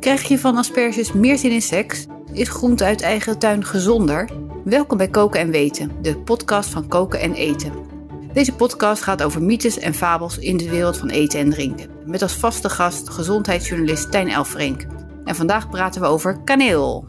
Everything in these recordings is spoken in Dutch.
Krijg je van asperges meer zin in seks? Is groente uit eigen tuin gezonder? Welkom bij Koken en Weten, de podcast van Koken en Eten. Deze podcast gaat over mythes en fabels in de wereld van eten en drinken. Met als vaste gast gezondheidsjournalist Tijn Elfrink. En vandaag praten we over kaneel.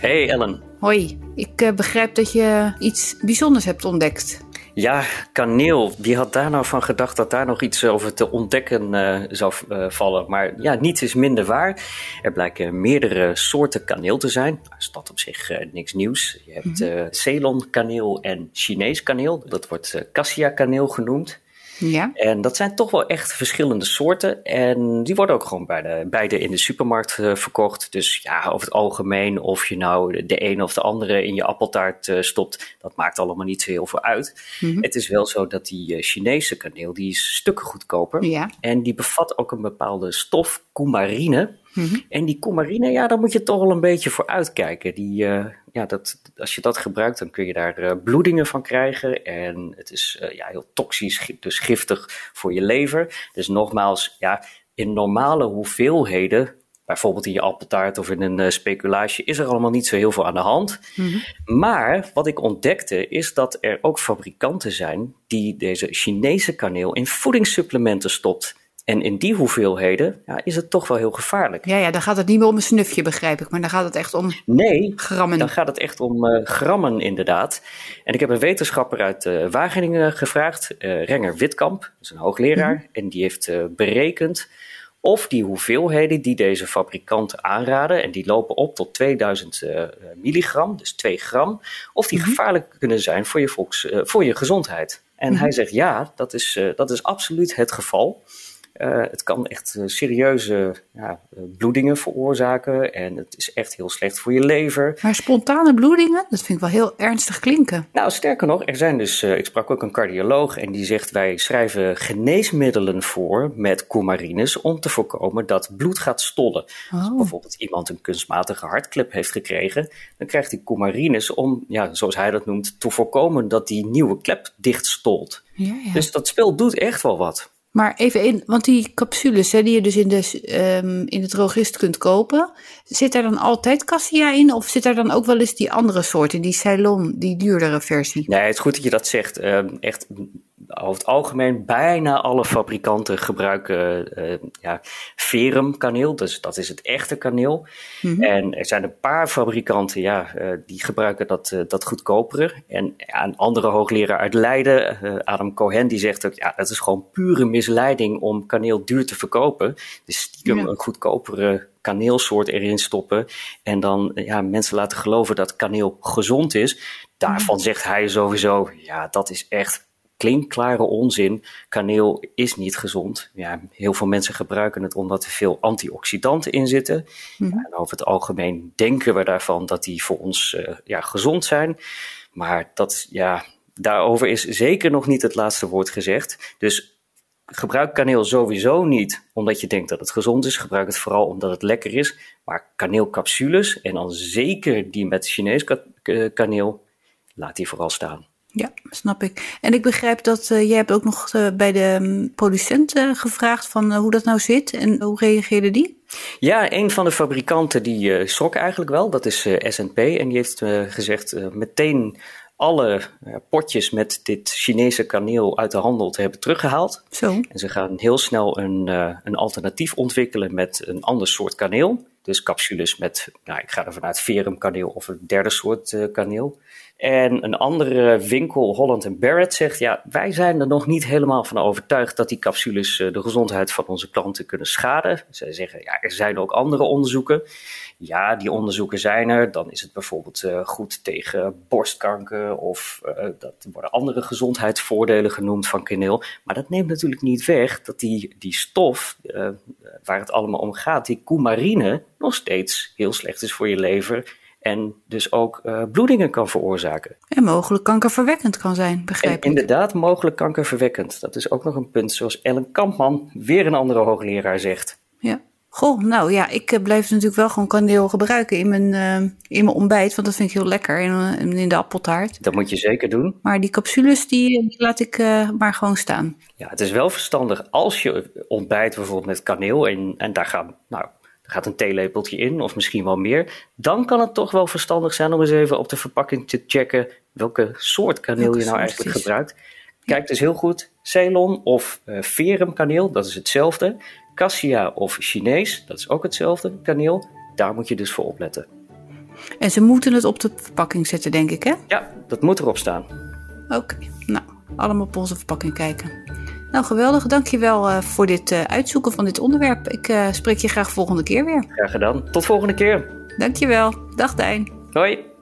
Hey Ellen. Hoi, ik uh, begrijp dat je iets bijzonders hebt ontdekt. Ja, kaneel. Wie had daar nou van gedacht dat daar nog iets over te ontdekken uh, zou uh, vallen? Maar ja, niets is minder waar. Er blijken meerdere soorten kaneel te zijn. Dat is dat op zich niks nieuws. Je hebt -hmm. Ceylon kaneel en Chinees kaneel. Dat wordt cassia kaneel genoemd. Ja. En dat zijn toch wel echt verschillende soorten. En die worden ook gewoon bij de, beide in de supermarkt uh, verkocht. Dus ja, over het algemeen, of je nou de een of de andere in je appeltaart uh, stopt, dat maakt allemaal niet zo heel veel uit. Mm -hmm. Het is wel zo dat die uh, Chinese kaneel, die is stukken goedkoper. Ja. En die bevat ook een bepaalde stof, coumarine. Mhm. En die coumarine, ja, daar moet je toch wel een beetje voor uitkijken. Die, uh, ja, dat, als je dat gebruikt, dan kun je daar uh, bloedingen van krijgen. En het is uh, ja, heel toxisch, dus giftig voor je lever. Dus nogmaals, ja, in normale hoeveelheden, bijvoorbeeld in je appeltaart of in een uh, speculaasje, is er allemaal niet zo heel veel aan de hand. Mhm. Maar wat ik ontdekte, is dat er ook fabrikanten zijn die deze Chinese kaneel in voedingssupplementen stopt. En in die hoeveelheden ja, is het toch wel heel gevaarlijk. Ja, ja, dan gaat het niet meer om een snufje, begrijp ik. Maar dan gaat het echt om nee, grammen. dan gaat het echt om uh, grammen inderdaad. En ik heb een wetenschapper uit uh, Wageningen gevraagd, uh, Renger Witkamp, dat is een hoogleraar. Mm -hmm. En die heeft berekend of die hoeveelheden die deze fabrikanten aanraden, en die lopen op tot 2000 milligram, dus 2 gram, of die mm -hmm. gevaarlijk kunnen zijn voor je, volks, voor je gezondheid. En mm -hmm. hij zegt ja, dat is, dat is absoluut het geval. Uh, het kan echt uh, serieuze ja, bloedingen veroorzaken en het is echt heel slecht voor je lever. Maar spontane bloedingen, dat vind ik wel heel ernstig klinken. Nou, sterker nog, er zijn dus, uh, ik sprak ook een cardioloog en die zegt wij schrijven geneesmiddelen voor met coumarines om te voorkomen dat bloed gaat stollen. Oh. Als bijvoorbeeld iemand een kunstmatige hartklep heeft gekregen, dan krijgt hij coumarines om, ja, zoals hij dat noemt, te voorkomen dat die nieuwe klep dichtstolt. Ja, ja. Dus dat spel doet echt wel wat. Maar even in, want die capsules hè, die je dus in de, um, in de drogist kunt kopen, zit daar dan altijd cassia in? Of zit daar dan ook wel eens die andere soorten, die Ceylon, die duurdere versie? Nee, het is goed dat je dat zegt. Uh, echt, over het algemeen, bijna alle fabrikanten gebruiken uh, ja, verum kaneel, dus dat is het echte kaneel. Mhm. Mm -hmm. En er zijn een paar fabrikanten, ja, uh, die gebruiken dat, uh, dat goedkopere. En ja, een andere hoogleraar uit Leiden, Adam Cohen, die zegt ook, ja, dat is gewoon pure misleiding om kaneel duur te verkopen. Dus stiekem ja. een goedkopere kaneelsoort erin stoppen en dan ja, mensen laten geloven dat kaneel gezond is. Daarvan mm. zegt hij sowieso, ja, dat is echt klinkklare onzin. Kaneel is niet gezond. Ja, heel veel mensen gebruiken het omdat er veel antioxidanten in zitten. Mm. Ja, en over het algemeen denken we daarvan dat die voor ons uh, ja, gezond zijn. Maar dat, ja, daarover is zeker nog niet het laatste woord gezegd. Dus gebruik kaneel sowieso niet omdat je denkt dat het gezond is. Gebruik het vooral omdat het lekker is. Maar kaneelcapsules, en dan zeker die met Chinees kaneel, laat die vooral staan. Ja, snap ik. En ik begrijp dat uh, jij hebt ook nog uh, bij de um, producent uh, gevraagd van hoe dat nou zit en hoe reageerde die? Ja, een van de fabrikanten die schrok eigenlijk wel. Dat is SNP en die heeft gezegd meteen alle potjes met dit Chinese kaneel uit de handel te hebben teruggehaald. Zo. En ze gaan heel snel een, een alternatief ontwikkelen met een ander soort kaneel. Dus capsules met, nou, ik ga er vanuit verum kaneel of een derde soort kaneel. En een andere winkel, Holland Barrett, zegt: Ja, wij zijn er nog niet helemaal van overtuigd dat die capsules de gezondheid van onze klanten kunnen schaden. Zij zeggen: Ja, er zijn ook andere onderzoeken. Ja, die onderzoeken zijn er. Dan is het bijvoorbeeld uh, goed tegen borstkanker of uh, dat worden andere gezondheidsvoordelen genoemd van kaneel. Maar dat neemt natuurlijk niet weg dat die, die stof waar het allemaal om gaat, die coumarine, nog steeds heel slecht is voor je lever. En dus ook uh, bloedingen kan veroorzaken. En mogelijk kankerverwekkend kan zijn, begrijp en, ik. Inderdaad, mogelijk kankerverwekkend. Dat is ook nog een punt, zoals Ellen Kampman, weer een andere hoogleraar, zegt. Ja. Goh, nou ja, ik eh, blijf natuurlijk wel gewoon kaneel gebruiken in mijn, uh, in mijn ontbijt. Want dat vind ik heel lekker in, in de appeltaart. Dat moet je zeker doen. Maar die capsules, die, die laat ik uh, maar gewoon staan. Ja, het is wel verstandig als je ontbijt bijvoorbeeld met kaneel. En, en daar gaan, nou, gaat een theelepeltje in of misschien wel meer. Dan kan het toch wel verstandig zijn om eens even op de verpakking te checken welke soort kaneel welke je nou eigenlijk gebruikt. Kijk dus heel goed, Ceylon of uh, Verum kaneel, dat is hetzelfde. Cassia of Chinees, dat is ook hetzelfde kaneel. Daar moet je dus voor opletten. En ze moeten het op de verpakking zetten, denk ik, hè? Ja, dat moet erop staan. Oké, nou, allemaal op onze verpakking kijken. Nou, geweldig. Dankjewel uh, voor dit uh, uitzoeken van dit onderwerp. Ik uh, spreek je graag volgende keer weer. Graag gedaan. Tot volgende keer. Dankjewel. Dag Dijn. Hoi.